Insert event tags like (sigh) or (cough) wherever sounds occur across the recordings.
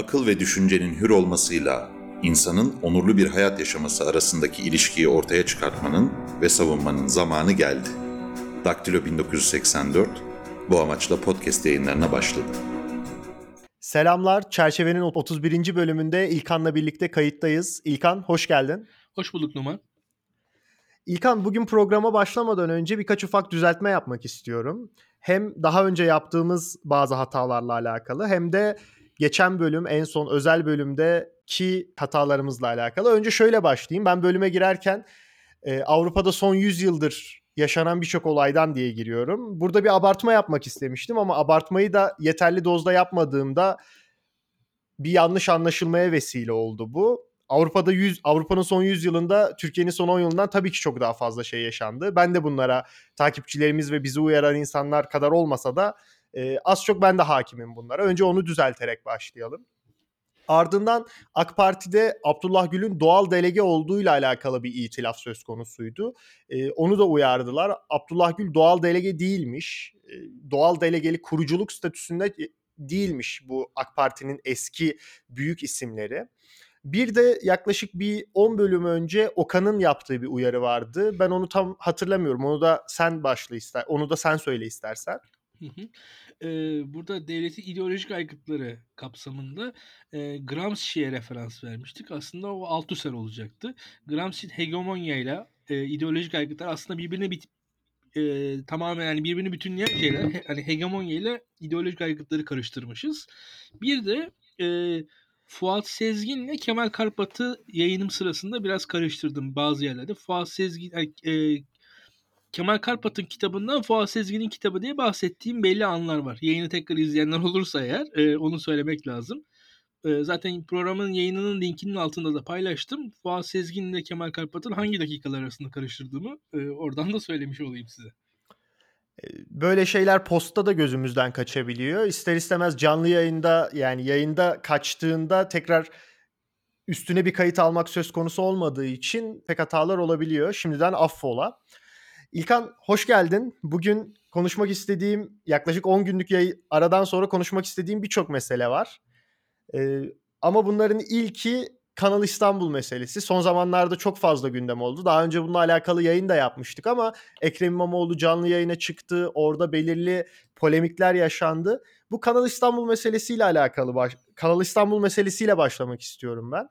akıl ve düşüncenin hür olmasıyla insanın onurlu bir hayat yaşaması arasındaki ilişkiyi ortaya çıkartmanın ve savunmanın zamanı geldi. Daktilo 1984 bu amaçla podcast yayınlarına başladı. Selamlar. Çerçevenin 31. bölümünde İlkan'la birlikte kayıttayız. İlkan hoş geldin. Hoş bulduk Numan. İlkan bugün programa başlamadan önce birkaç ufak düzeltme yapmak istiyorum. Hem daha önce yaptığımız bazı hatalarla alakalı hem de geçen bölüm en son özel bölümdeki hatalarımızla alakalı. Önce şöyle başlayayım. Ben bölüme girerken e, Avrupa'da son 100 yıldır yaşanan birçok olaydan diye giriyorum. Burada bir abartma yapmak istemiştim ama abartmayı da yeterli dozda yapmadığımda bir yanlış anlaşılmaya vesile oldu bu. Avrupa'da 100 Avrupa'nın son 100 yılında Türkiye'nin son 10 yılından tabii ki çok daha fazla şey yaşandı. Ben de bunlara takipçilerimiz ve bizi uyaran insanlar kadar olmasa da e, az çok ben de hakimim bunlara. Önce onu düzelterek başlayalım. Ardından AK Parti'de Abdullah Gül'ün doğal delege olduğuyla alakalı bir itilaf söz konusuydu. Ee, onu da uyardılar. Abdullah Gül doğal delege değilmiş. Doğal delegeli kuruculuk statüsünde değilmiş bu AK Parti'nin eski büyük isimleri. Bir de yaklaşık bir 10 bölüm önce Okan'ın yaptığı bir uyarı vardı. Ben onu tam hatırlamıyorum. Onu da sen başla ister. Onu da sen söyle istersen. Burada devletin ideolojik aygıtları kapsamında Gramsci'ye referans vermiştik. Aslında o Althusser olacaktı. Gramsci'nin hegemonyayla e, ideolojik aygıtlar aslında birbirine bit e, tamamen yani birbirini bütünleyen şeyler. He, hani hegemonya ile ideolojik aygıtları karıştırmışız. Bir de e, Fuat Sezgin ile Kemal Karpat'ı yayınım sırasında biraz karıştırdım bazı yerlerde. Fuat Sezgin e, Kemal Karpat'ın kitabından Fuat Sezgin'in kitabı diye bahsettiğim belli anlar var. Yayını tekrar izleyenler olursa eğer e, onu söylemek lazım. E, zaten programın yayınının linkinin altında da paylaştım. Fuat Sezgin ile Kemal Karpat'ın hangi dakikalar arasında karıştırdığımı e, oradan da söylemiş olayım size. Böyle şeyler postta da gözümüzden kaçabiliyor. İster istemez canlı yayında yani yayında kaçtığında tekrar üstüne bir kayıt almak söz konusu olmadığı için pek hatalar olabiliyor. Şimdiden affola. İlkan hoş geldin. Bugün konuşmak istediğim yaklaşık 10 günlük yayı aradan sonra konuşmak istediğim birçok mesele var. Ee, ama bunların ilki Kanal İstanbul meselesi. Son zamanlarda çok fazla gündem oldu. Daha önce bununla alakalı yayın da yapmıştık ama Ekrem İmamoğlu canlı yayına çıktı. Orada belirli polemikler yaşandı. Bu Kanal İstanbul meselesiyle alakalı baş... Kanal İstanbul meselesiyle başlamak istiyorum ben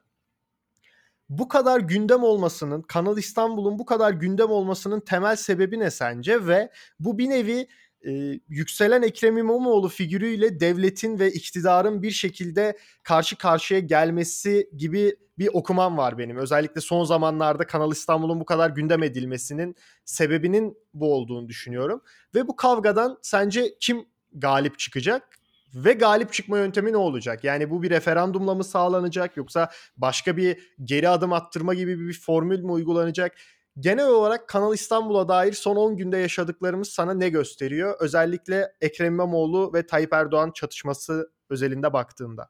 bu kadar gündem olmasının, Kanal İstanbul'un bu kadar gündem olmasının temel sebebi ne sence? Ve bu bir nevi e, yükselen Ekrem İmamoğlu figürüyle devletin ve iktidarın bir şekilde karşı karşıya gelmesi gibi bir okumam var benim. Özellikle son zamanlarda Kanal İstanbul'un bu kadar gündem edilmesinin sebebinin bu olduğunu düşünüyorum. Ve bu kavgadan sence kim galip çıkacak? Ve galip çıkma yöntemi ne olacak? Yani bu bir referandumla mı sağlanacak yoksa başka bir geri adım attırma gibi bir formül mü uygulanacak? Genel olarak Kanal İstanbul'a dair son 10 günde yaşadıklarımız sana ne gösteriyor? Özellikle Ekrem İmamoğlu ve Tayyip Erdoğan çatışması özelinde baktığında.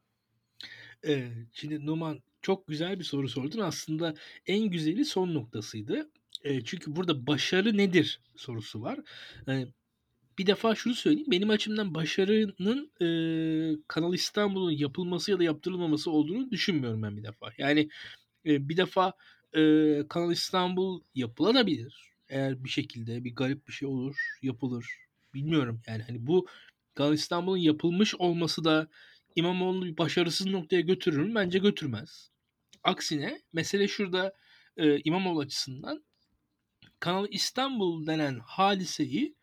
Ee, şimdi Numan çok güzel bir soru sordun. Aslında en güzeli son noktasıydı. E, çünkü burada başarı nedir sorusu var. E, bir defa şunu söyleyeyim. Benim açımdan başarının e, Kanal İstanbul'un yapılması ya da yaptırılmaması olduğunu düşünmüyorum ben bir defa. Yani e, bir defa e, Kanal İstanbul yapılabilir. Eğer bir şekilde bir garip bir şey olur, yapılır. Bilmiyorum yani hani bu Kanal İstanbul'un yapılmış olması da İmamoğlu'nu bir başarısız noktaya götürür mü? Bence götürmez. Aksine mesele şurada e, İmamoğlu açısından Kanal İstanbul denen hadiseyi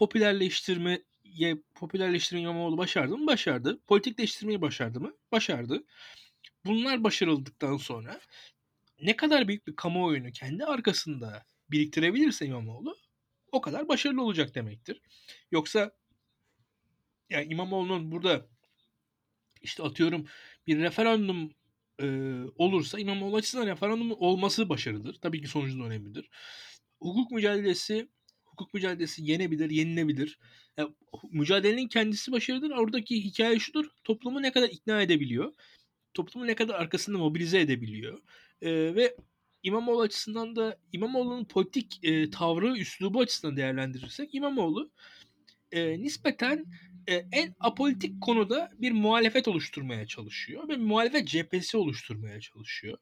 popülerleştirmeye popülerleştirmeyi İmamoğlu başardı mı? Başardı. Politikleştirmeyi başardı mı? Başardı. Bunlar başarıldıktan sonra ne kadar büyük bir kamuoyunu kendi arkasında biriktirebilirse İmamoğlu o kadar başarılı olacak demektir. Yoksa yani İmamoğlu'nun burada işte atıyorum bir referandum e, olursa İmamoğlu açısından referandum olması başarıdır. Tabii ki sonucun önemlidir. Hukuk mücadelesi hukuk mücadelesi yenebilir, yenilebilir. Yani, mücadelenin kendisi başarıdır. Oradaki hikaye şudur. Toplumu ne kadar ikna edebiliyor. Toplumu ne kadar arkasında mobilize edebiliyor. E, ve İmamoğlu açısından da İmamoğlu'nun politik e, tavrı, üslubu açısından değerlendirirsek İmamoğlu e, nispeten e, en apolitik konuda bir muhalefet oluşturmaya çalışıyor ve muhalefet cephesi oluşturmaya çalışıyor.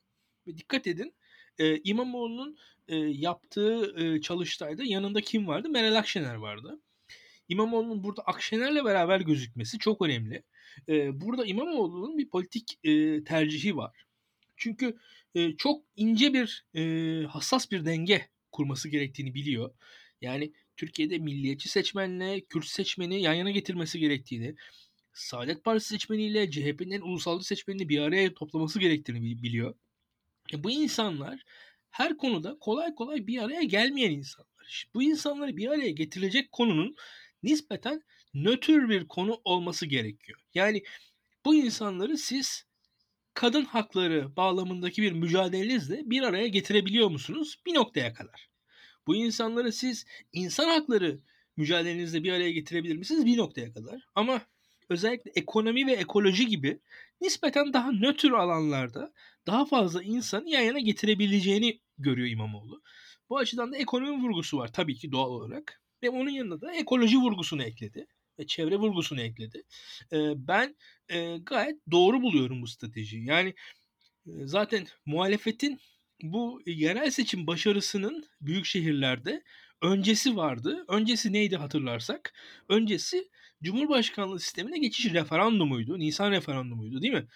Ve dikkat edin e, İmamoğlu'nun e, yaptığı e, çalıştayda yanında kim vardı? Meral Akşener vardı. İmamoğlu'nun burada Akşener'le beraber gözükmesi çok önemli. E, burada İmamoğlu'nun bir politik e, tercihi var. Çünkü e, çok ince bir e, hassas bir denge kurması gerektiğini biliyor. Yani Türkiye'de milliyetçi seçmenle Kürt seçmeni yan yana getirmesi gerektiğini, Saadet Partisi seçmeniyle CHP'nin ulusalcı seçmenini bir araya toplaması gerektiğini biliyor. E bu insanlar her konuda kolay kolay bir araya gelmeyen insanlar. Bu insanları bir araya getirecek konunun nispeten nötr bir konu olması gerekiyor. Yani bu insanları siz kadın hakları bağlamındaki bir mücadelenizle bir araya getirebiliyor musunuz? Bir noktaya kadar. Bu insanları siz insan hakları mücadelenizle bir araya getirebilir misiniz? Bir noktaya kadar. Ama özellikle ekonomi ve ekoloji gibi nispeten daha nötr alanlarda daha fazla insanı yan yana getirebileceğini görüyor İmamoğlu. Bu açıdan da ekonomi vurgusu var tabii ki doğal olarak. Ve onun yanında da ekoloji vurgusunu ekledi ve çevre vurgusunu ekledi. ben gayet doğru buluyorum bu stratejiyi. Yani zaten muhalefetin bu yerel seçim başarısının büyük şehirlerde öncesi vardı. Öncesi neydi hatırlarsak? Öncesi Cumhurbaşkanlığı sistemine geçiş referandumuydu. Nisan referandumuydu değil mi?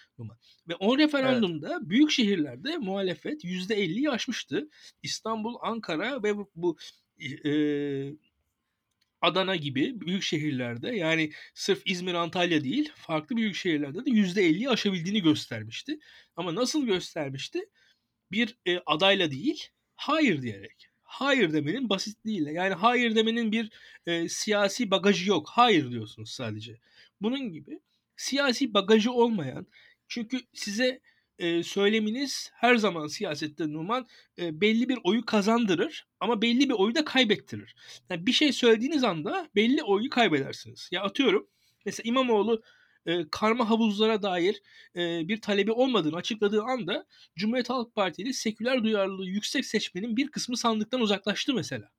Ve o referandumda evet. büyük şehirlerde muhalefet %50'yi aşmıştı. İstanbul, Ankara ve bu, bu e, Adana gibi büyük şehirlerde yani sırf İzmir, Antalya değil farklı büyük şehirlerde de %50'yi aşabildiğini göstermişti. Ama nasıl göstermişti? Bir e, adayla değil, hayır diyerek. Hayır demenin basitliğiyle. Yani hayır demenin bir e, siyasi bagajı yok. Hayır diyorsunuz sadece. Bunun gibi siyasi bagajı olmayan çünkü size e, söyleminiz her zaman siyasette Numan e, belli bir oyu kazandırır ama belli bir oyu da kaybettirir. Yani bir şey söylediğiniz anda belli oyu kaybedersiniz. Ya atıyorum mesela İmamoğlu e, karma havuzlara dair e, bir talebi olmadığını açıkladığı anda Cumhuriyet Halk Partili seküler duyarlılığı yüksek seçmenin bir kısmı sandıktan uzaklaştı mesela.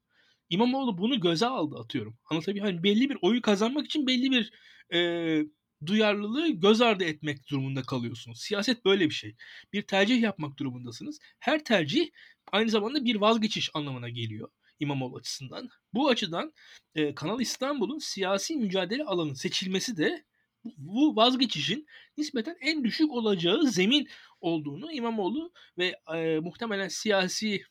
İmamoğlu bunu göze aldı atıyorum. Anlatabiliyor hani belli bir oyu kazanmak için belli bir e, duyarlılığı göz ardı etmek durumunda kalıyorsunuz. Siyaset böyle bir şey. Bir tercih yapmak durumundasınız. Her tercih aynı zamanda bir vazgeçiş anlamına geliyor İmamoğlu açısından. Bu açıdan e, Kanal İstanbul'un siyasi mücadele alanı seçilmesi de bu vazgeçişin nispeten en düşük olacağı zemin olduğunu İmamoğlu ve e, muhtemelen siyasi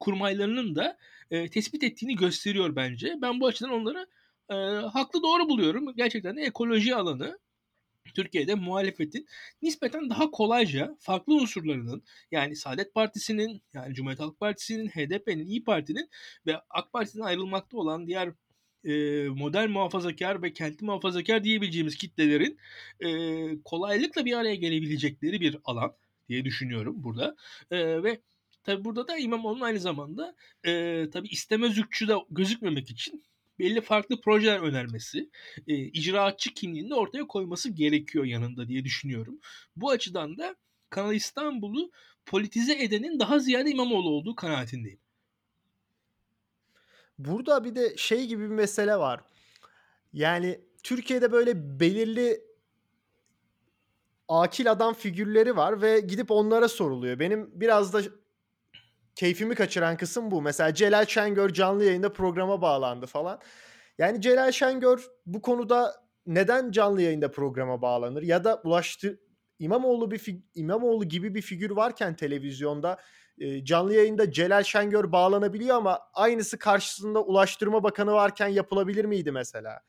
kurmaylarının da e, tespit ettiğini gösteriyor bence. Ben bu açıdan onları e, haklı doğru buluyorum. Gerçekten de ekoloji alanı Türkiye'de muhalefetin nispeten daha kolayca farklı unsurlarının yani Saadet Partisi'nin yani Cumhuriyet Halk Partisi'nin, HDP'nin, İyi Parti'nin ve AK Parti'den ayrılmakta olan diğer e, modern muhafazakar ve kentli muhafazakar diyebileceğimiz kitlelerin e, kolaylıkla bir araya gelebilecekleri bir alan diye düşünüyorum burada. E, ve tabi burada da İmamoğlu'nun aynı zamanda e, tabi istemez de gözükmemek için belli farklı projeler önermesi, e, icraatçı kimliğini de ortaya koyması gerekiyor yanında diye düşünüyorum. Bu açıdan da Kanal İstanbul'u politize edenin daha ziyade İmamoğlu olduğu kanaatindeyim. Burada bir de şey gibi bir mesele var. Yani Türkiye'de böyle belirli akil adam figürleri var ve gidip onlara soruluyor. Benim biraz da keyfimi kaçıran kısım bu. Mesela Celal Şengör canlı yayında programa bağlandı falan. Yani Celal Şengör bu konuda neden canlı yayında programa bağlanır ya da ulaştı İmamoğlu bir İmamoğlu gibi bir figür varken televizyonda e, canlı yayında Celal Şengör bağlanabiliyor ama aynısı karşısında Ulaştırma Bakanı varken yapılabilir miydi mesela?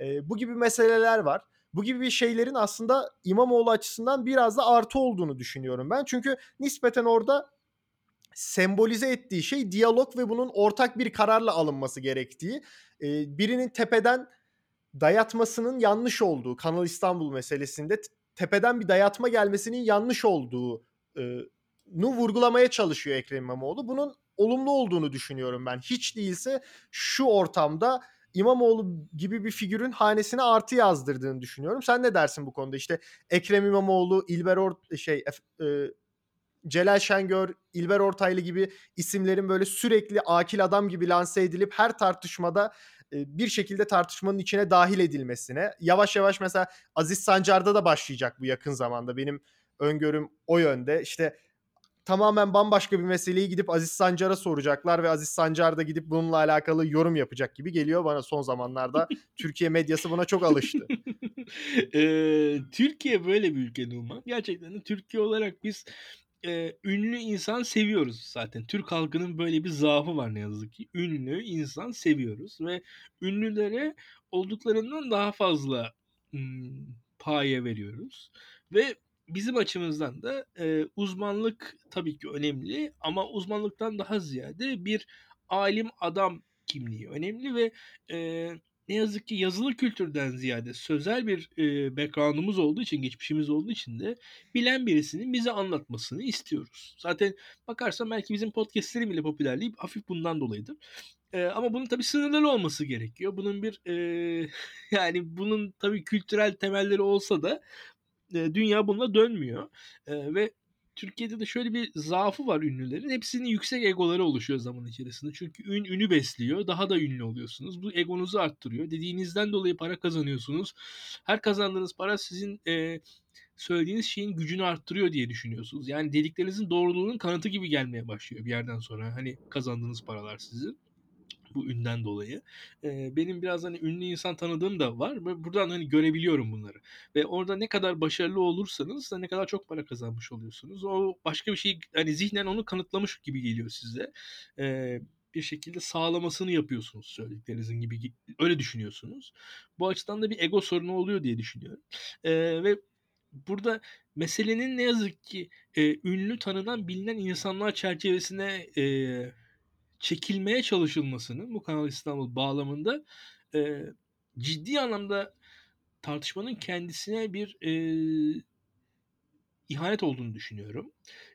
E, bu gibi meseleler var. Bu gibi şeylerin aslında İmamoğlu açısından biraz da artı olduğunu düşünüyorum ben. Çünkü nispeten orada sembolize ettiği şey diyalog ve bunun ortak bir kararla alınması gerektiği. E, birinin tepeden dayatmasının yanlış olduğu Kanal İstanbul meselesinde tepeden bir dayatma gelmesinin yanlış olduğu e, vurgulamaya çalışıyor Ekrem İmamoğlu. Bunun olumlu olduğunu düşünüyorum ben. Hiç değilse şu ortamda İmamoğlu gibi bir figürün hanesine artı yazdırdığını düşünüyorum. Sen ne dersin bu konuda? İşte Ekrem İmamoğlu, İlber Or şey e, Celal Şengör, İlber Ortaylı gibi isimlerin böyle sürekli akil adam gibi lanse edilip her tartışmada e, bir şekilde tartışmanın içine dahil edilmesine. Yavaş yavaş mesela Aziz Sancar'da da başlayacak bu yakın zamanda. Benim öngörüm o yönde. İşte tamamen bambaşka bir meseleyi gidip Aziz Sancar'a soracaklar ve Aziz Sancar da gidip bununla alakalı yorum yapacak gibi geliyor bana son zamanlarda. (laughs) Türkiye medyası buna çok alıştı. Eee, (laughs) Türkiye böyle bir ülke Numan. Gerçekten Türkiye olarak biz eee, ünlü insan seviyoruz zaten. Türk halkının böyle bir zaafı var ne yazık ki. Ünlü insan seviyoruz ve ünlülere olduklarından daha fazla ım, paye veriyoruz. Ve bizim açımızdan da eee, uzmanlık tabii ki önemli ama uzmanlıktan daha ziyade bir alim adam kimliği önemli ve eee, ne yazık ki yazılı kültürden ziyade sözel bir eee background'umuz olduğu için, geçmişimiz olduğu için de bilen birisinin bize anlatmasını istiyoruz. Zaten bakarsan belki bizim podcast'lerin bile popülerliği hafif bundan dolayıdır. Eee, ama bunun tabii sınırları olması gerekiyor. Bunun bir eee, (laughs) yani bunun tabii kültürel temelleri olsa da eee, dünya bununla dönmüyor. Eee, ve Türkiye'de de şöyle bir zaafı var ünlülerin. Hepsinin yüksek egoları oluşuyor zaman içerisinde. Çünkü ün ünü besliyor. Daha da ünlü oluyorsunuz. Bu egonuzu arttırıyor. Dediğinizden dolayı para kazanıyorsunuz. Her kazandığınız para sizin eee, söylediğiniz şeyin gücünü arttırıyor diye düşünüyorsunuz. Yani dediklerinizin doğruluğunun kanıtı gibi gelmeye başlıyor bir yerden sonra. Hani kazandığınız paralar sizin bu ünden dolayı. Eee, benim biraz hani ünlü insan tanıdığım da var ve buradan hani görebiliyorum bunları. Ve orada ne kadar başarılı olursanız da ne kadar çok para kazanmış oluyorsunuz. O başka bir şey hani zihnen onu kanıtlamış gibi geliyor size. Eee, bir şekilde sağlamasını yapıyorsunuz söylediklerinizin gibi gi- öyle düşünüyorsunuz. Bu açıdan da bir ego sorunu oluyor diye düşünüyorum. Eee, ve burada meselenin ne yazık ki eee, ünlü tanınan bilinen insanlar çerçevesine eee, çekilmeye çalışılmasının bu Kanal İstanbul bağlamında eee, ciddi anlamda tartışmanın kendisine bir eee, ihanet olduğunu düşünüyorum.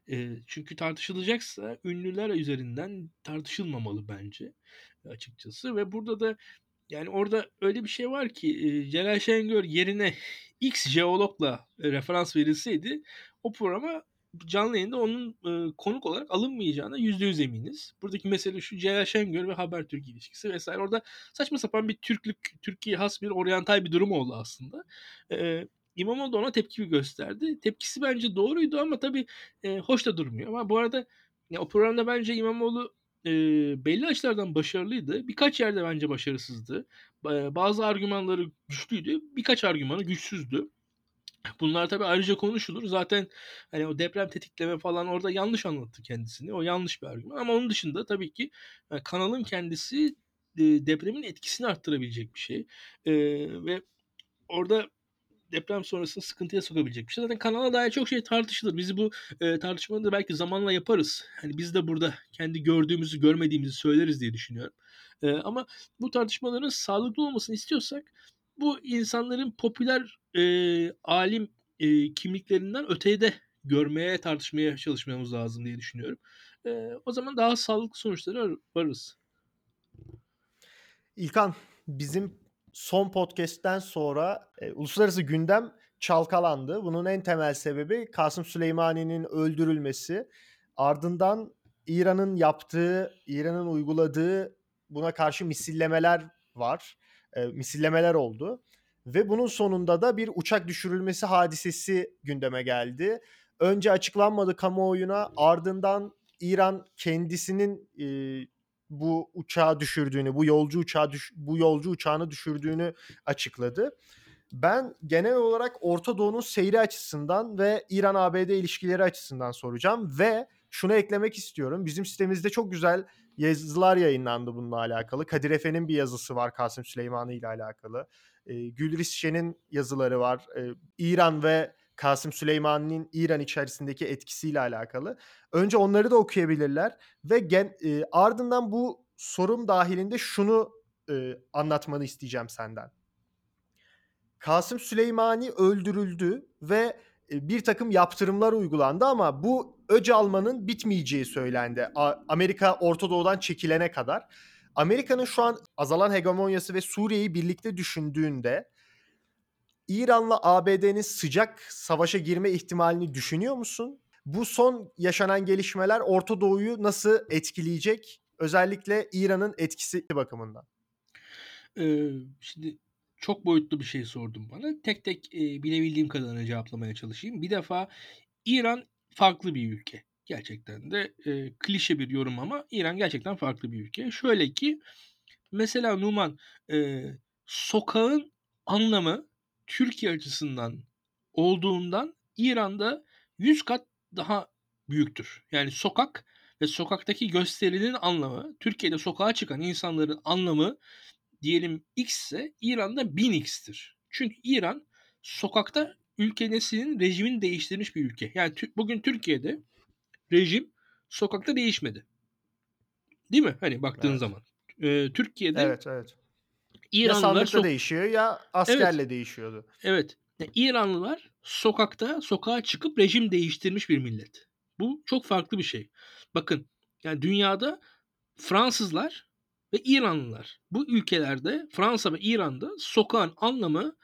Eee, çünkü tartışılacaksa ünlüler üzerinden tartışılmamalı bence açıkçası ve burada da yani orada öyle bir şey var ki eee, Celal Şengör yerine X jeologla e, referans verilseydi o programa canlı yayında onun e, konuk olarak alınmayacağına yüzde yüz eminiz. Buradaki mesele şu Celal Şengör ve Habertürk ilişkisi vesaire. Orada saçma sapan bir Türklük, Türkiye has bir oryantal bir durum oldu aslında. Ee, İmamoğlu da ona tepki gösterdi. Tepkisi bence doğruydu ama tabii e, hoş da durmuyor. Ama bu arada ya, o programda bence İmamoğlu e, belli açılardan başarılıydı. Birkaç yerde bence başarısızdı. Ba- Bazı argümanları güçlüydü. Birkaç argümanı güçsüzdü. Bunlar tabii ayrıca konuşulur. Zaten hani o deprem tetikleme falan orada yanlış anlattı kendisini. O yanlış bir argüman. Ama onun dışında tabii ki e, kanalın kendisi e, depremin etkisini arttırabilecek bir şey. E, ve orada deprem sonrasını sıkıntıya sokabilecek bir şey. Zaten kanala dair çok şey tartışılır. Bizi bu e, tartışmayı da belki zamanla yaparız. Hani biz de burada kendi gördüğümüzü, görmediğimizi söyleriz diye düşünüyorum. E, ama bu tartışmaların sağlıklı olmasını istiyorsak bu insanların popüler e, alim e, kimliklerinden öteye de görmeye, tartışmaya çalışmamız lazım diye düşünüyorum. E, o zaman daha sağlıklı sonuçlara varırız. İlkan bizim son podcast'ten sonra e, uluslararası gündem çalkalandı. Bunun en temel sebebi Kasım Süleymani'nin öldürülmesi. Ardından İran'ın yaptığı, İran'ın uyguladığı buna karşı misillemeler var. E, misillemeler oldu. Ve bunun sonunda da bir uçak düşürülmesi hadisesi gündeme geldi. Önce açıklanmadı kamuoyuna ardından İran kendisinin e, bu uçağı düşürdüğünü, bu yolcu uçağı düş, bu yolcu uçağını düşürdüğünü açıkladı. Ben genel olarak Orta Doğu'nun seyri açısından ve İran-ABD ilişkileri açısından soracağım ve şunu eklemek istiyorum. Bizim sitemizde çok güzel yazılar yayınlandı bununla alakalı. Kadir Efe'nin bir yazısı var Kasım Süleymanı ile alakalı. Gülriz Şen'in yazıları var. İran ve Kasım Süleyman'ın İran içerisindeki etkisiyle alakalı. Önce onları da okuyabilirler ve gen, e, ardından bu sorum dahilinde şunu e, anlatmanı isteyeceğim senden. Kasım Süleymani öldürüldü ve e, bir takım yaptırımlar uygulandı ama bu öc almanın bitmeyeceği söylendi. A- Amerika Orta Doğu'dan çekilene kadar. Amerika'nın şu an azalan hegemonyası ve Suriye'yi birlikte düşündüğünde İran'la ABD'nin sıcak savaşa girme ihtimalini düşünüyor musun? Bu son yaşanan gelişmeler Orta Doğu'yu nasıl etkileyecek? Özellikle İran'ın etkisi bakımından. Eee, şimdi çok boyutlu bir şey sordun bana. Tek tek, eee, bilebildiğim kadarıyla cevaplamaya çalışayım. Bir defa İran farklı bir ülke. Gerçekten de, eee, klişe bir yorum ama İran gerçekten farklı bir ülke. Şöyle ki, mesela Numan, eee, sokağın anlamı Türkiye açısından olduğundan İran'da 100 kat daha büyüktür. Yani sokak ve sokaktaki gösterinin anlamı, Türkiye'de sokağa çıkan insanların anlamı diyelim X ise İran'da 1000x'tir. Çünkü İran sokakta ülkesinin rejimini değiştirmiş bir ülke. Yani bugün Türkiye'de rejim sokakta değişmedi. Değil mi? Hani baktığın Evet. zaman. Eee, Türkiye'de Evet, evet. Ya İranlılar sandıkta sok- değişiyor ya askerle değişiyordu. Evet. Ya İranlılar sokakta sokağa çıkıp rejim değiştirmiş bir millet. Bu çok farklı bir şey. Bakın yani dünyada Fransızlar ve İranlılar bu ülkelerde Fransa ve İran'da sokağın anlamı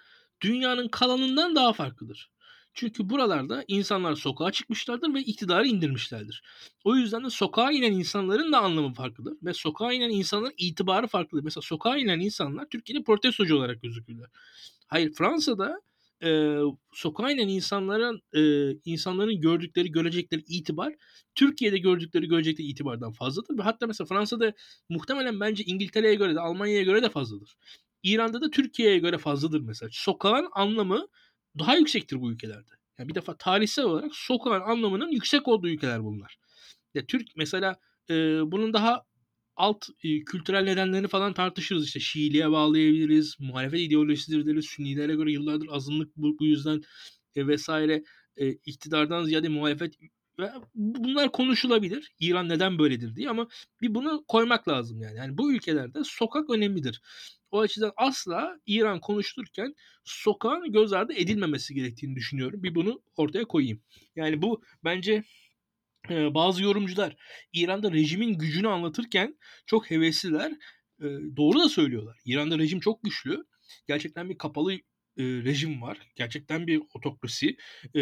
dünyanın kalanından daha farklıdır. Çünkü buralarda insanlar sokağa çıkmışlardır ve iktidarı indirmişlerdir. O yüzden de sokağa inen insanların da anlamı farklıdır. Ve sokağa inen insanların itibarı farklıdır. Mesela sokağa inen insanlar Türkiye'de protestocu olarak gözükürler. Hayır Fransa'da e, sokağa inen insanların e, insanların gördükleri görecekleri itibar Türkiye'de gördükleri görecekleri itibardan fazladır. Ve hatta mesela Fransa'da muhtemelen bence İngiltere'ye göre de Almanya'ya göre de fazladır. İran'da da Türkiye'ye göre fazladır mesela. Sokağın anlamı daha yüksektir bu ülkelerde. Yani bir defa tarihsel olarak sokağın anlamının yüksek olduğu ülkeler bunlar. Ya Türk mesela e, bunun daha alt e, kültürel nedenlerini falan tartışırız. İşte Şiiliğe bağlayabiliriz. Muhalefet ideolojisidir deriz. Sünnilere göre yıllardır azınlık bu, bu yüzden e, vesaire e, iktidardan ziyade muhalefet ve bunlar konuşulabilir. İran neden böyledir diye ama bir bunu koymak lazım yani. Yani bu ülkelerde sokak önemlidir. O açıdan asla İran konuşulurken sokağın göz ardı edilmemesi gerektiğini düşünüyorum. Bir bunu ortaya koyayım. Yani bu bence e, bazı yorumcular İran'da rejimin gücünü anlatırken çok hevesliler. E, doğru da söylüyorlar. İran'da rejim çok güçlü. Gerçekten bir kapalı e, rejim var. Gerçekten bir otokrasi. E,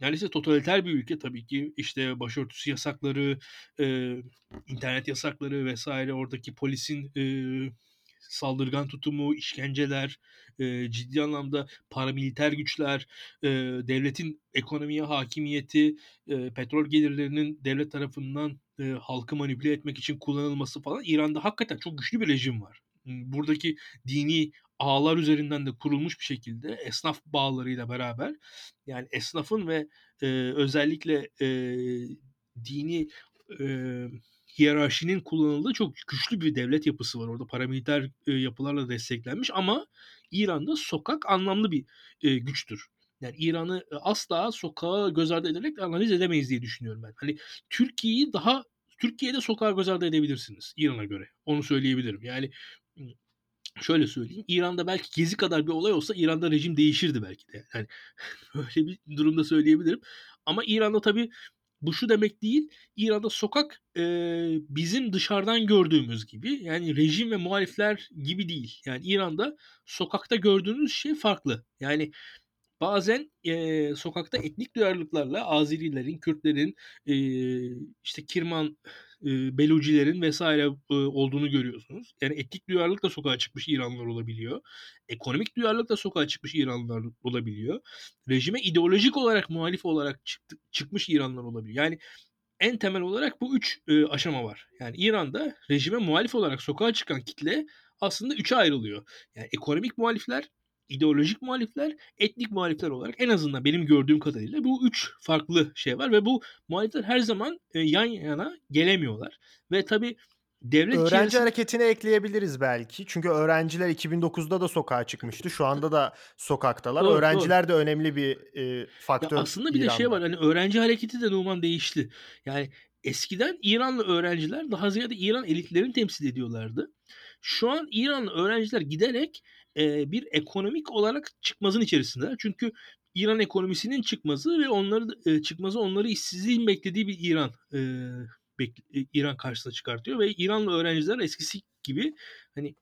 neredeyse totaliter bir ülke tabii ki. İşte başörtüsü yasakları, e, internet yasakları vesaire oradaki polisin e, saldırgan tutumu, işkenceler, e, ciddi anlamda paramiliter güçler, e, devletin ekonomiye hakimiyeti, e, petrol gelirlerinin devlet tarafından e, halkı manipüle etmek için kullanılması falan İran'da hakikaten çok güçlü bir rejim var. Buradaki dini ağlar üzerinden de kurulmuş bir şekilde esnaf bağlarıyla beraber yani esnafın ve e, özellikle e, dini e, hiyerarşinin kullanıldığı çok güçlü bir devlet yapısı var. Orada paramiliter e, yapılarla desteklenmiş ama İran'da sokak anlamlı bir e, güçtür. Yani İran'ı asla sokağa göz ardı ederek analiz edemeyiz diye düşünüyorum ben. Hani Türkiye'yi daha Türkiye'de sokağa göz ardı edebilirsiniz İran'a göre. Onu söyleyebilirim. Yani şöyle söyleyeyim. İran'da belki gezi kadar bir olay olsa İran'da rejim değişirdi belki de. Yani (laughs) öyle bir durumda söyleyebilirim. Ama İran'da tabii bu şu demek değil. İran'da sokak e, bizim dışarıdan gördüğümüz gibi yani rejim ve muhalifler gibi değil. Yani İran'da sokakta gördüğünüz şey farklı. Yani bazen e, sokakta etnik duyarlılıklarla Azerilerin, Kürtlerin, e, işte Kirman e, Belucilerin vesaire e, olduğunu görüyorsunuz. Yani etnik duyarlılık da sokağa çıkmış İranlılar olabiliyor. Ekonomik duyarlılık da sokağa çıkmış İranlılar olabiliyor. Rejime ideolojik olarak muhalif olarak çıktı, çıkmış İranlılar olabiliyor. Yani en temel olarak bu üç e, aşama var. Yani İran'da rejime muhalif olarak sokağa çıkan kitle aslında üçe ayrılıyor. Yani ekonomik muhalifler, ideolojik muhalifler, etnik muhalifler olarak en azından benim gördüğüm kadarıyla bu üç farklı şey var ve bu muhalifler her zaman e, yan yana gelemiyorlar. Ve tabii devlet Öğrenci içerisinde... hareketini ekleyebiliriz belki. Çünkü öğrenciler 2009'da da sokağa çıkmıştı. Şu anda da sokaktalar. Doğru, Öğrenciler de önemli bir e, faktör. Ya aslında bir de şey var hani öğrenci hareketi de Numan değişti. Yani eskiden İranlı öğrenciler daha ziyade İran elitlerini temsil ediyorlardı. Şu an İranlı öğrenciler giderek bir ekonomik olarak çıkmazın içerisinde. Çünkü İran ekonomisinin çıkmazı ve onları e, çıkmazı onları işsizliğin beklediği bir İran İran karşısına çıkartıyor ve İranlı öğrenciler eskisi gibi hani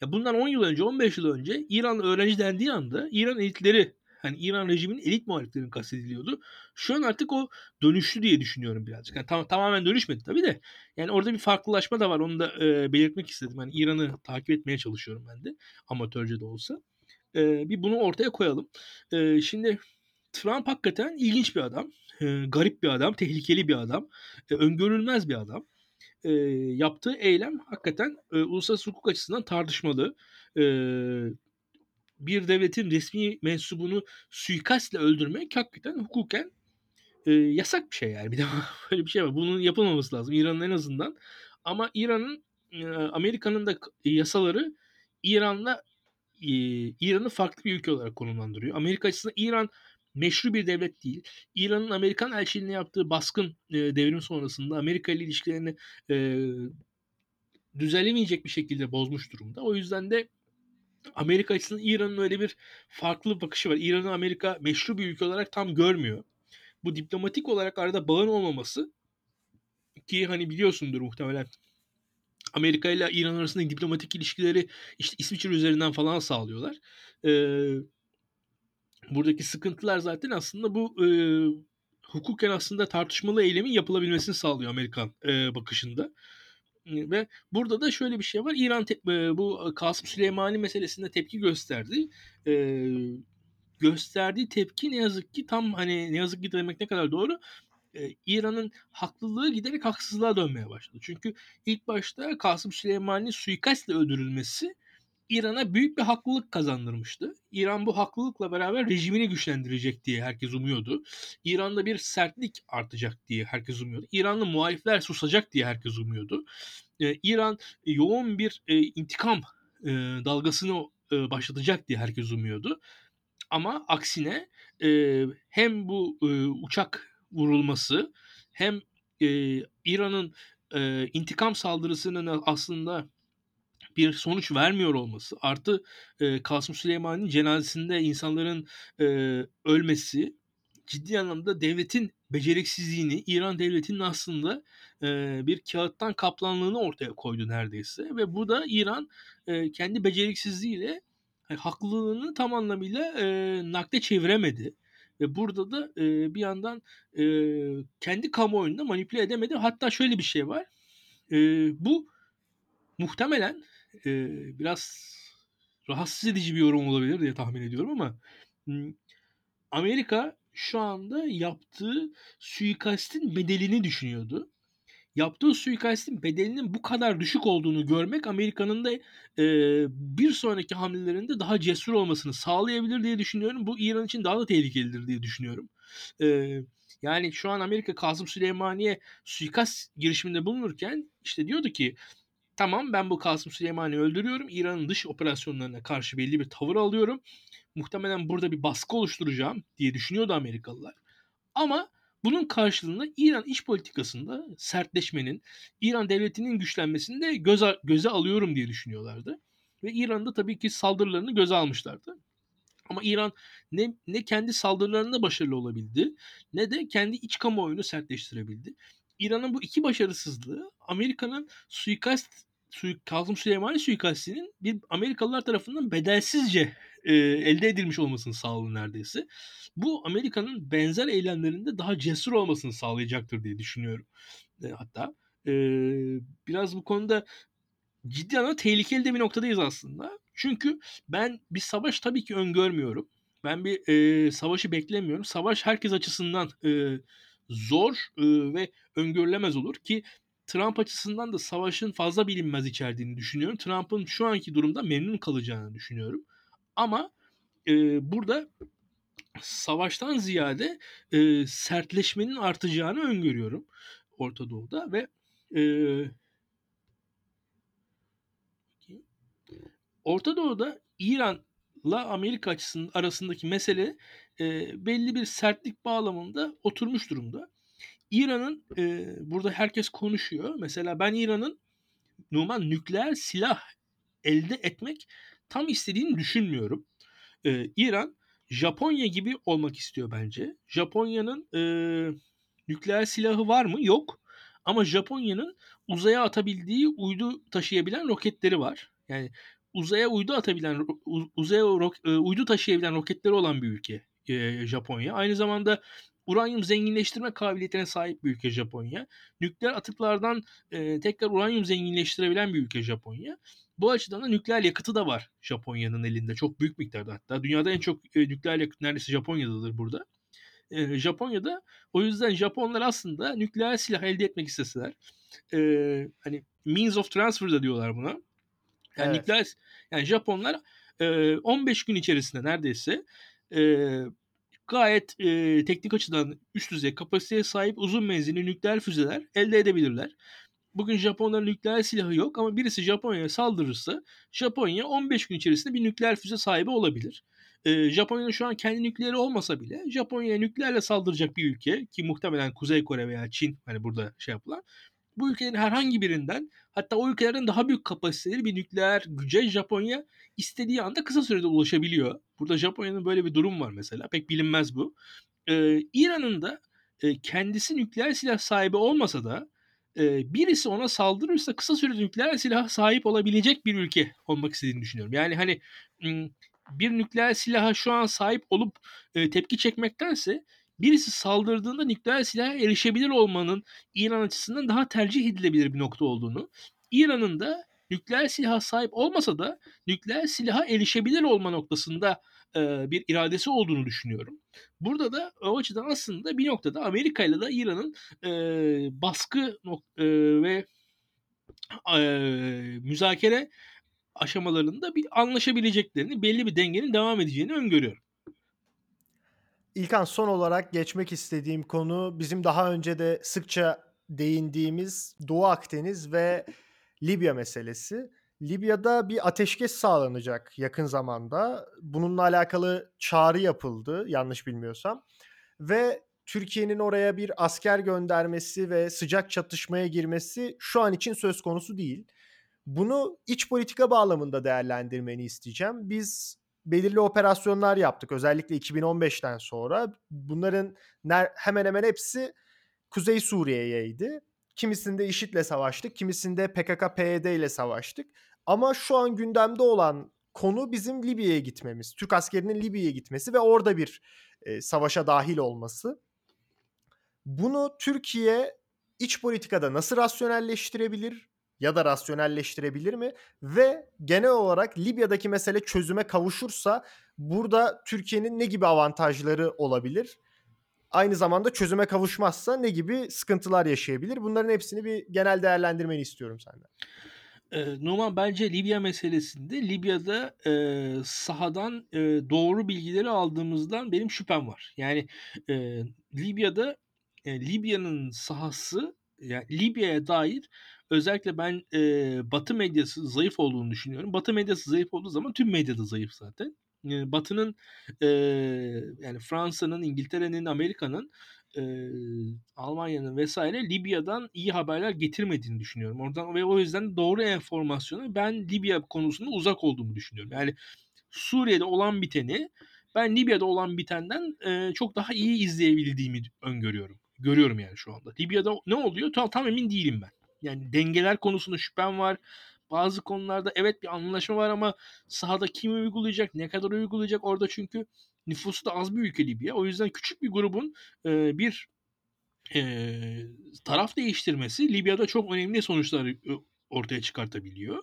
ya bundan 10 yıl önce 15 yıl önce İranlı öğrenci dendiği anda İran elitleri Hani İran rejiminin elit muhaliflerin kastediliyordu. Şu an artık o dönüştü diye düşünüyorum birazcık. Yani tam, tamamen dönüşmedi tabii de. Yani orada bir farklılaşma da var. Onu da e, belirtmek istedim. Yani İran'ı takip etmeye çalışıyorum ben de. Amatörce de olsa. E, bir bunu ortaya koyalım. E, şimdi Trump hakikaten ilginç bir adam. E, garip bir adam. Tehlikeli bir adam. E, öngörülmez bir adam. E, yaptığı eylem hakikaten e, uluslararası hukuk açısından tartışmalı. E, bir devletin resmi mensubunu suikastle öldürmek hakikaten hukuken e, yasak bir şey yani. (laughs) Bir de böyle bir şey var. Bunun yapılmaması lazım İran'ın en azından. Ama İran'ın e, Amerika'nın da yasaları İran'la e, İran'ı farklı bir ülke olarak konumlandırıyor. Amerika açısından İran meşru bir devlet değil. İran'ın Amerikan elçiliğine yaptığı baskın e, devrim sonrasında Amerika ile ilişkilerini e, düzelemeyecek bir şekilde bozmuş durumda. O yüzden de Amerika açısından İran'ın öyle bir farklı bakışı var. İran'ı Amerika meşru bir ülke olarak tam görmüyor. Bu diplomatik olarak arada bağın olmaması ki hani biliyorsundur muhtemelen Amerika ile İran arasındaki diplomatik ilişkileri işte İsviçre üzerinden falan sağlıyorlar. Ee, buradaki sıkıntılar zaten aslında bu e, hukuken aslında tartışmalı eylemin yapılabilmesini sağlıyor Amerikan e, bakışında. Ve burada da şöyle bir şey var. İran te- bu Kasım Süleymani meselesinde tepki gösterdi. Ee, gösterdiği tepki ne yazık ki tam hani ne yazık ki demek ne kadar doğru. Ee, İran'ın haklılığı giderek haksızlığa dönmeye başladı. Çünkü ilk başta Kasım Süleymani'nin suikastle öldürülmesi İran'a büyük bir haklılık kazandırmıştı. İran bu haklılıkla beraber rejimini güçlendirecek diye herkes umuyordu. İran'da bir sertlik artacak diye herkes umuyordu. İranlı muhalifler susacak diye herkes umuyordu. Ee, İran yoğun bir e, intikam e, dalgasını e, başlatacak diye herkes umuyordu. Ama aksine e, hem bu e, uçak vurulması hem e, İran'ın e, intikam saldırısının aslında bir sonuç vermiyor olması artı e, Kasım Süleyman'ın cenazesinde insanların e, ölmesi ciddi anlamda devletin beceriksizliğini, İran devletinin aslında e, bir kağıttan kaplanlığını ortaya koydu neredeyse. Ve bu da İran e, kendi beceriksizliğiyle e, haklılığını tam anlamıyla e, nakde çeviremedi. Ve burada da e, bir yandan e, kendi kamuoyunda manipüle edemedi. Hatta şöyle bir şey var. E, bu muhtemelen e, biraz rahatsız edici bir yorum olabilir diye tahmin ediyorum ama Amerika şu anda yaptığı suikastin bedelini düşünüyordu. Yaptığı suikastin bedelinin bu kadar düşük olduğunu görmek Amerika'nın da e, bir sonraki hamlelerinde daha cesur olmasını sağlayabilir diye düşünüyorum. Bu İran için daha da tehlikelidir diye düşünüyorum. E, yani şu an Amerika Kasım Süleymaniye suikast girişiminde bulunurken işte diyordu ki tamam ben bu Kasım Süleyman'ı öldürüyorum. İran'ın dış operasyonlarına karşı belli bir tavır alıyorum. Muhtemelen burada bir baskı oluşturacağım diye düşünüyordu Amerikalılar. Ama bunun karşılığında İran iç politikasında sertleşmenin, İran devletinin güçlenmesini de göze, göze alıyorum diye düşünüyorlardı. Ve İran'da tabii ki saldırılarını göze almışlardı. Ama İran ne, ne kendi saldırılarında başarılı olabildi ne de kendi iç kamuoyunu sertleştirebildi. İran'ın bu iki başarısızlığı Amerika'nın suikast suik, Kazım Süleymani suikastinin bir Amerikalılar tarafından bedelsizce e, elde edilmiş olmasını sağladı neredeyse. Bu Amerika'nın benzer eylemlerinde daha cesur olmasını sağlayacaktır diye düşünüyorum. E, hatta e, biraz bu konuda ciddi anlamda tehlikeli de bir noktadayız aslında. Çünkü ben bir savaş tabii ki öngörmüyorum. Ben bir e, savaşı beklemiyorum. Savaş herkes açısından e, zor ve öngörülemez olur ki Trump açısından da savaşın fazla bilinmez içerdiğini düşünüyorum. Trump'ın şu anki durumda memnun kalacağını düşünüyorum. Ama e, burada savaştan ziyade e, sertleşmenin artacağını öngörüyorum Orta Doğu'da ve e, Orta Doğu'da İran'la Amerika açısının arasındaki mesele e, belli bir sertlik bağlamında oturmuş durumda. İran'ın e, burada herkes konuşuyor. Mesela ben İran'ın Numan nükleer silah elde etmek tam istediğini düşünmüyorum. E, İran Japonya gibi olmak istiyor bence. Japonya'nın e, nükleer silahı var mı? Yok. Ama Japonya'nın uzaya atabildiği uydu taşıyabilen roketleri var. Yani uzaya uydu atabilen, uzaya uydu taşıyabilen roketleri olan bir ülke e, Japonya. Aynı zamanda uranyum zenginleştirme kabiliyetine sahip bir ülke Japonya. Nükleer atıklardan e, tekrar uranyum zenginleştirebilen bir ülke Japonya. Bu açıdan da nükleer yakıtı da var Japonya'nın elinde. Çok büyük miktarda hatta. Dünyada en çok e, nükleer yakıt neredeyse Japonya'dadır burada. E, Japonya'da o yüzden Japonlar aslında nükleer silah elde etmek isteseler e, hani means of transfer da diyorlar buna. Yani Evet. nükleer yani Japonlar e, 15 gün içerisinde neredeyse e, gayet e, teknik açıdan üst düzey kapasiteye sahip uzun menzilli nükleer füzeler elde edebilirler. Bugün Japonların nükleer silahı yok ama birisi Japonya'ya saldırırsa Japonya 15 gün içerisinde bir nükleer füze sahibi olabilir. Ee, Japonya'nın şu an kendi nükleeri olmasa bile Japonya'ya nükleerle saldıracak bir ülke ki muhtemelen Kuzey Kore veya Çin hani burada şey yapılan bu ülkelerin herhangi birinden hatta o ülkelerin daha büyük kapasiteli bir nükleer güce Japonya istediği anda kısa sürede ulaşabiliyor. Burada Japonya'nın böyle bir durum var mesela. Pek bilinmez bu. Ee, İran'ın da e, kendisi nükleer silah sahibi olmasa da e, birisi ona saldırırsa kısa sürede nükleer silah sahip olabilecek bir ülke olmak istediğini düşünüyorum. Yani hani bir nükleer silaha şu an sahip olup e, tepki çekmektense birisi saldırdığında nükleer silaha erişebilir olmanın İran açısından daha tercih edilebilir bir nokta olduğunu, İran'ın da nükleer silaha sahip olmasa da nükleer silaha erişebilir olma noktasında e, bir iradesi olduğunu düşünüyorum. Burada da o açıdan aslında bir noktada Amerika ile de İran'ın e, baskı e, ve e, müzakere aşamalarında bir anlaşabileceklerini, belli bir dengenin devam edeceğini öngörüyorum. İlkan son olarak geçmek istediğim konu bizim daha önce de sıkça değindiğimiz Doğu Akdeniz ve Libya meselesi. Libya'da bir ateşkes sağlanacak yakın zamanda. Bununla alakalı çağrı yapıldı yanlış bilmiyorsam. Ve Türkiye'nin oraya bir asker göndermesi ve sıcak çatışmaya girmesi şu an için söz konusu değil. Bunu iç politika bağlamında değerlendirmeni isteyeceğim. Biz belirli operasyonlar yaptık özellikle 2015'ten sonra. Bunların hemen hemen hepsi Kuzey Suriye'yeydi. Kimisinde IŞİD'le savaştık, kimisinde PKK-PYD ile savaştık. Ama şu an gündemde olan konu bizim Libya'ya gitmemiz. Türk askerinin Libya'ya gitmesi ve orada bir e, savaşa dahil olması. Bunu Türkiye iç politikada nasıl rasyonelleştirebilir ya da rasyonelleştirebilir mi? Ve genel olarak Libya'daki mesele çözüme kavuşursa burada Türkiye'nin ne gibi avantajları olabilir? Aynı zamanda çözüme kavuşmazsa ne gibi sıkıntılar yaşayabilir? Bunların hepsini bir genel değerlendirmeni istiyorum senden. E, Numan bence Libya meselesinde Libya'da e, sahadan e, doğru bilgileri aldığımızdan benim şüphem var. Yani e, Libya'da e, Libya'nın sahası yani Libya'ya dair özellikle ben e, Batı medyası zayıf olduğunu düşünüyorum. Batı medyası zayıf olduğu zaman tüm medyada zayıf zaten. E, Batı'nın e, yani Fransa'nın, İngiltere'nin, Amerika'nın e, Almanya'nın vesaire Libya'dan iyi haberler getirmediğini düşünüyorum. Oradan ve o yüzden doğru enformasyonu ben Libya konusunda uzak olduğumu düşünüyorum. Yani Suriye'de olan biteni ben Libya'da olan bitenden e, çok daha iyi izleyebildiğimi öngörüyorum. Görüyorum yani şu anda. Libya'da ne oluyor? Tam, tam emin değilim ben. Yani dengeler konusunda şüphem var. Bazı konularda evet bir anlaşma var ama sahada kim uygulayacak, ne kadar uygulayacak orada çünkü nüfusu da az bir ülke Libya. O yüzden küçük bir grubun e, bir e, taraf değiştirmesi Libya'da çok önemli sonuçlar ortaya çıkartabiliyor.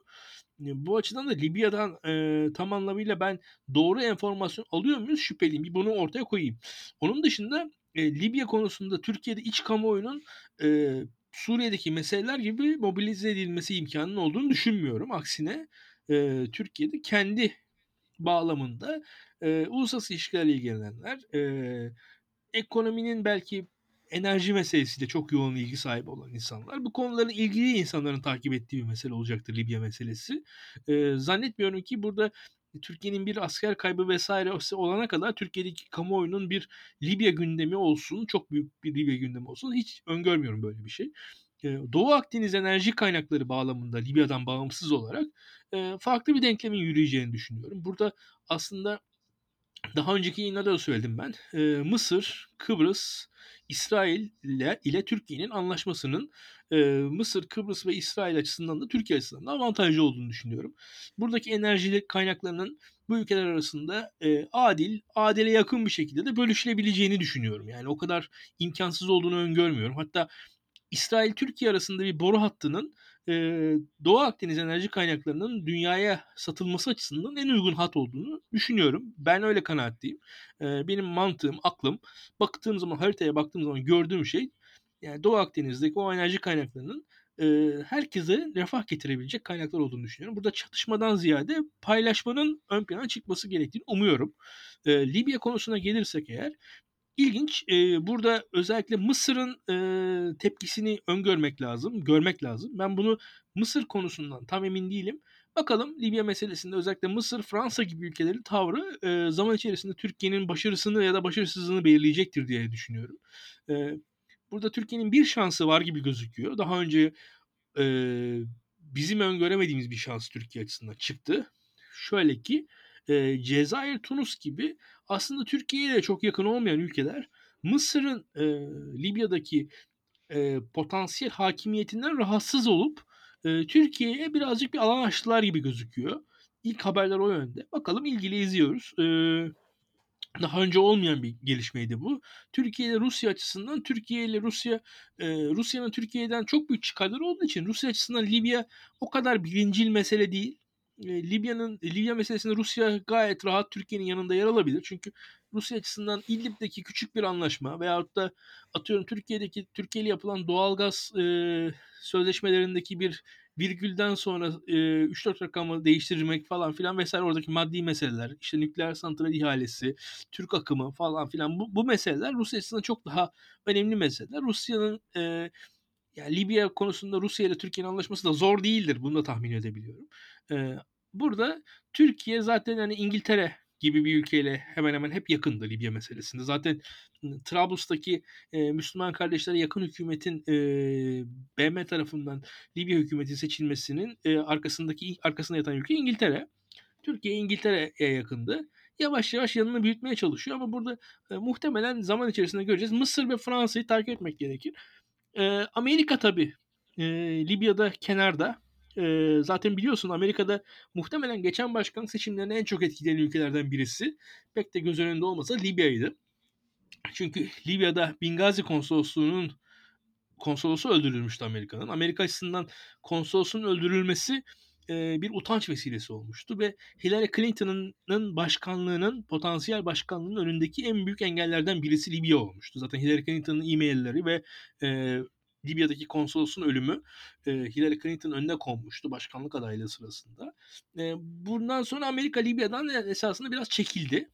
Bu açıdan da Libya'dan e, tam anlamıyla ben doğru enformasyon alıyor muyuz şüpheliyim. Bir bunu ortaya koyayım. Onun dışında e, Libya konusunda Türkiye'de iç kamuoyunun e, Suriye'deki meseleler gibi mobilize edilmesi imkanının olduğunu düşünmüyorum. Aksine e, Türkiye'de kendi bağlamında e, uluslararası ilişkilerle ilgilenenler, e, ekonominin belki enerji meselesiyle çok yoğun ilgi sahibi olan insanlar. Bu konuların ilgili insanların takip ettiği bir mesele olacaktır Libya meselesi. E, zannetmiyorum ki burada Türkiye'nin bir asker kaybı vesaire olana kadar Türkiye'deki kamuoyunun bir Libya gündemi olsun, çok büyük bir Libya gündemi olsun hiç öngörmüyorum böyle bir şey. Doğu Akdeniz enerji kaynakları bağlamında Libya'dan bağımsız olarak farklı bir denklemin yürüyeceğini düşünüyorum. Burada aslında daha önceki yayınlarda da söyledim ben. Mısır, Kıbrıs, İsrail ile, ile Türkiye'nin anlaşmasının Mısır, Kıbrıs ve İsrail açısından da Türkiye açısından da avantajlı olduğunu düşünüyorum. Buradaki enerji kaynaklarının bu ülkeler arasında adil, adile yakın bir şekilde de bölüşülebileceğini düşünüyorum. Yani o kadar imkansız olduğunu öngörmüyorum. Hatta İsrail-Türkiye arasında bir boru hattının Doğu Akdeniz enerji kaynaklarının dünyaya satılması açısından en uygun hat olduğunu düşünüyorum. Ben öyle kanaatliyim. E, benim mantığım, aklım baktığım zaman haritaya baktığım zaman gördüğüm şey yani Doğu Akdeniz'deki o enerji kaynaklarının e, herkese refah getirebilecek kaynaklar olduğunu düşünüyorum. Burada çatışmadan ziyade paylaşmanın ön plana çıkması gerektiğini umuyorum. E, Libya konusuna gelirsek eğer İlginç. E, burada özellikle Mısır'ın e, tepkisini öngörmek lazım, görmek lazım. Ben bunu Mısır konusundan tam emin değilim. Bakalım Libya meselesinde özellikle Mısır, Fransa gibi ülkelerin tavrı e, zaman içerisinde Türkiye'nin başarısını ya da başarısızlığını belirleyecektir diye düşünüyorum. E, burada Türkiye'nin bir şansı var gibi gözüküyor. Daha önce e, bizim öngöremediğimiz bir şans Türkiye açısından çıktı. Şöyle ki e, Cezayir, Tunus gibi aslında Türkiye'ye de çok yakın olmayan ülkeler Mısır'ın e, Libya'daki e, potansiyel hakimiyetinden rahatsız olup e, Türkiye'ye birazcık bir alan açtılar gibi gözüküyor. İlk haberler o yönde. Bakalım ilgili izliyoruz. E, daha önce olmayan bir gelişmeydi bu. Türkiye ile Rusya açısından Türkiye ile Rusya e, Rusya'nın Türkiye'den çok büyük çıkarları olduğu için Rusya açısından Libya o kadar birincil mesele değil. E, Libya'nın Libya meselesinde Rusya gayet rahat Türkiye'nin yanında yer alabilir. Çünkü Rusya açısından İdlib'deki küçük bir anlaşma veyahut da atıyorum Türkiye'deki Türkiye ile yapılan doğalgaz e, sözleşmelerindeki bir virgülden sonra e, 3-4 rakamı değiştirmek falan filan vesaire oradaki maddi meseleler, işte nükleer santral ihalesi, Türk akımı falan filan bu, bu meseleler Rusya açısından çok daha önemli meseleler. Rusya'nın e, yani Libya konusunda Rusya ile Türkiye'nin anlaşması da zor değildir. Bunu da tahmin edebiliyorum. Ee, burada Türkiye zaten hani İngiltere gibi bir ülkeyle hemen hemen hep yakındı Libya meselesinde. Zaten Trablus'taki e, Müslüman kardeşlere yakın hükümetin e, BM tarafından Libya hükümeti seçilmesinin e, arkasındaki arkasında yatan ülke İngiltere. Türkiye İngiltere'ye yakındı. Yavaş yavaş yanını büyütmeye çalışıyor ama burada e, muhtemelen zaman içerisinde göreceğiz. Mısır ve Fransa'yı takip etmek gerekir. E, Amerika tabii e, Libya'da kenarda. E, zaten biliyorsun Amerika'da muhtemelen geçen başkan seçimlerine en çok etkileyen ülkelerden birisi. Pek de göz önünde olmasa Libya'ydı. Çünkü Libya'da Bingazi konsolosluğunun konsolosu öldürülmüştü Amerika'nın. Amerika açısından konsolosun öldürülmesi e, bir utanç vesilesi olmuştu ve Hillary Clinton'ın başkanlığının potansiyel başkanlığının önündeki en büyük engellerden birisi Libya olmuştu. Zaten Hillary Clinton'ın e-mailleri ve e, Libya'daki konsolosun ölümü e, Hillary Clinton önüne konmuştu başkanlık adaylığı sırasında. E, bundan sonra Amerika Libya'dan esasında biraz çekildi.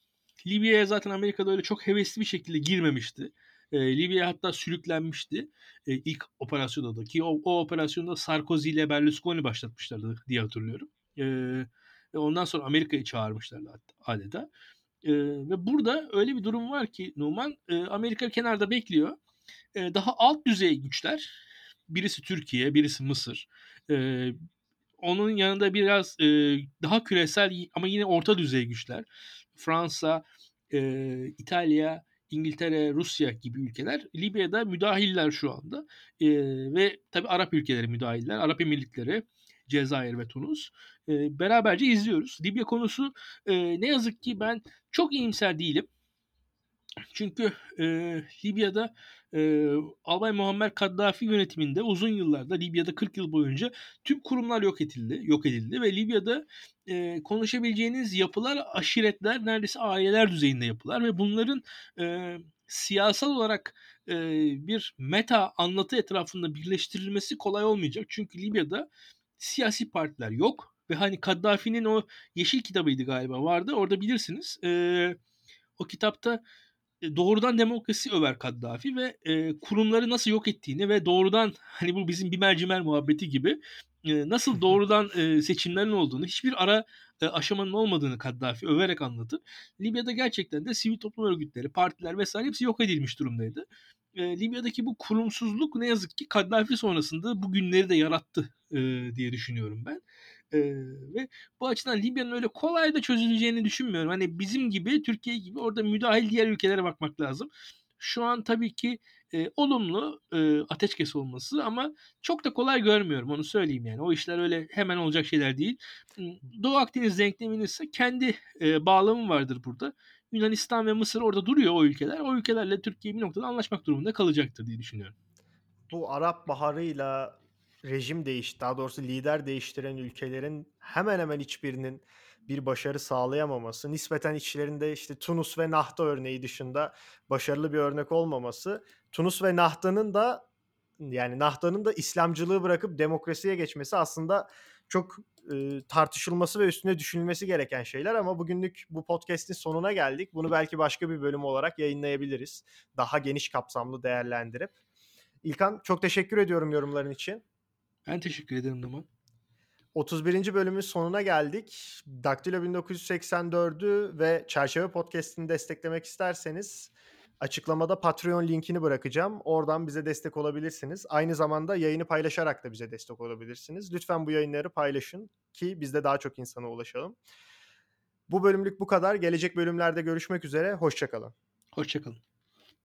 Libya'ya zaten Amerika'da öyle çok hevesli bir şekilde girmemişti. E, Libya hatta sürüklenmişti e, ilk operasyonda da ki o, o operasyonda Sarkozy ile Berlusconi başlatmışlardı diye hatırlıyorum. E, ondan sonra Amerika'yı çağırmışlardı adeta. E, ve burada öyle bir durum var ki Numan e, Amerika kenarda bekliyor. E, daha alt düzey güçler birisi Türkiye, birisi Mısır. E, onun yanında biraz e, daha küresel ama yine orta düzey güçler. Fransa, e, İtalya, İngiltere, Rusya gibi ülkeler Libya'da müdahiller şu anda. E, ve tabi Arap ülkeleri müdahiller. Arap Emirlikleri, Cezayir ve Tunus. E, beraberce izliyoruz. Libya konusu e, ne yazık ki ben çok iyimser değilim. Çünkü e, Libya'da e, Albay Muammer Kaddafi yönetiminde uzun yıllarda Libya'da 40 yıl boyunca tüm kurumlar yok edildi, yok edildi ve Libya'da e, konuşabileceğiniz yapılar aşiretler, neredeyse aileler düzeyinde yapılar ve bunların e, siyasal olarak e, bir meta anlatı etrafında birleştirilmesi kolay olmayacak. Çünkü Libya'da siyasi partiler yok ve hani Kaddafi'nin o yeşil kitabıydı galiba vardı. Orada bilirsiniz. E, o kitapta doğrudan demokrasi över Kaddafi ve e, kurumları nasıl yok ettiğini ve doğrudan (laughs) hani bu bizim bir mercimer muhabbeti gibi e, nasıl doğrudan e, seçimlerin olduğunu, hiçbir ara e, aşamanın olmadığını Kaddafi överek anlatır. Libya'da gerçekten de sivil toplum örgütleri, partiler vesaire hepsi yok edilmiş durumdaydı. E, Libya'daki bu kurumsuzluk ne yazık ki Kaddafi sonrasında bu günleri de yarattı e, diye düşünüyorum ben. E, ve bu açıdan Libya'nın öyle kolay da çözüleceğini düşünmüyorum. Hani bizim gibi, Türkiye gibi orada müdahil diğer ülkelere bakmak lazım. Şu an tabii ki e, olumlu e, ateşkes olması ama çok da kolay görmüyorum onu söyleyeyim yani. O işler öyle hemen olacak şeyler değil. Doğu Akdeniz denkleminin ise kendi e, bağlamı vardır burada. Yunanistan ve Mısır orada duruyor o ülkeler. O ülkelerle Türkiye bir noktada anlaşmak durumunda kalacaktır diye düşünüyorum. Bu Arap Baharı'yla rejim değiş, daha doğrusu lider değiştiren ülkelerin hemen hemen hiçbirinin bir başarı sağlayamaması, nispeten içlerinde işte Tunus ve Nahta örneği dışında başarılı bir örnek olmaması, Tunus ve Nahta'nın da yani Nahta'nın da İslamcılığı bırakıp demokrasiye geçmesi aslında çok e, tartışılması ve üstüne düşünülmesi gereken şeyler ama bugünlük bu podcast'in sonuna geldik. Bunu belki başka bir bölüm olarak yayınlayabiliriz. Daha geniş kapsamlı değerlendirip. İlkan çok teşekkür ediyorum yorumların için. Ben teşekkür ederim Numan. 31. bölümün sonuna geldik. Daktilo 1984'ü ve Çerçeve Podcast'ini desteklemek isterseniz açıklamada Patreon linkini bırakacağım. Oradan bize destek olabilirsiniz. Aynı zamanda yayını paylaşarak da bize destek olabilirsiniz. Lütfen bu yayınları paylaşın ki biz de daha çok insana ulaşalım. Bu bölümlük bu kadar. Gelecek bölümlerde görüşmek üzere. Hoşçakalın. Hoşçakalın.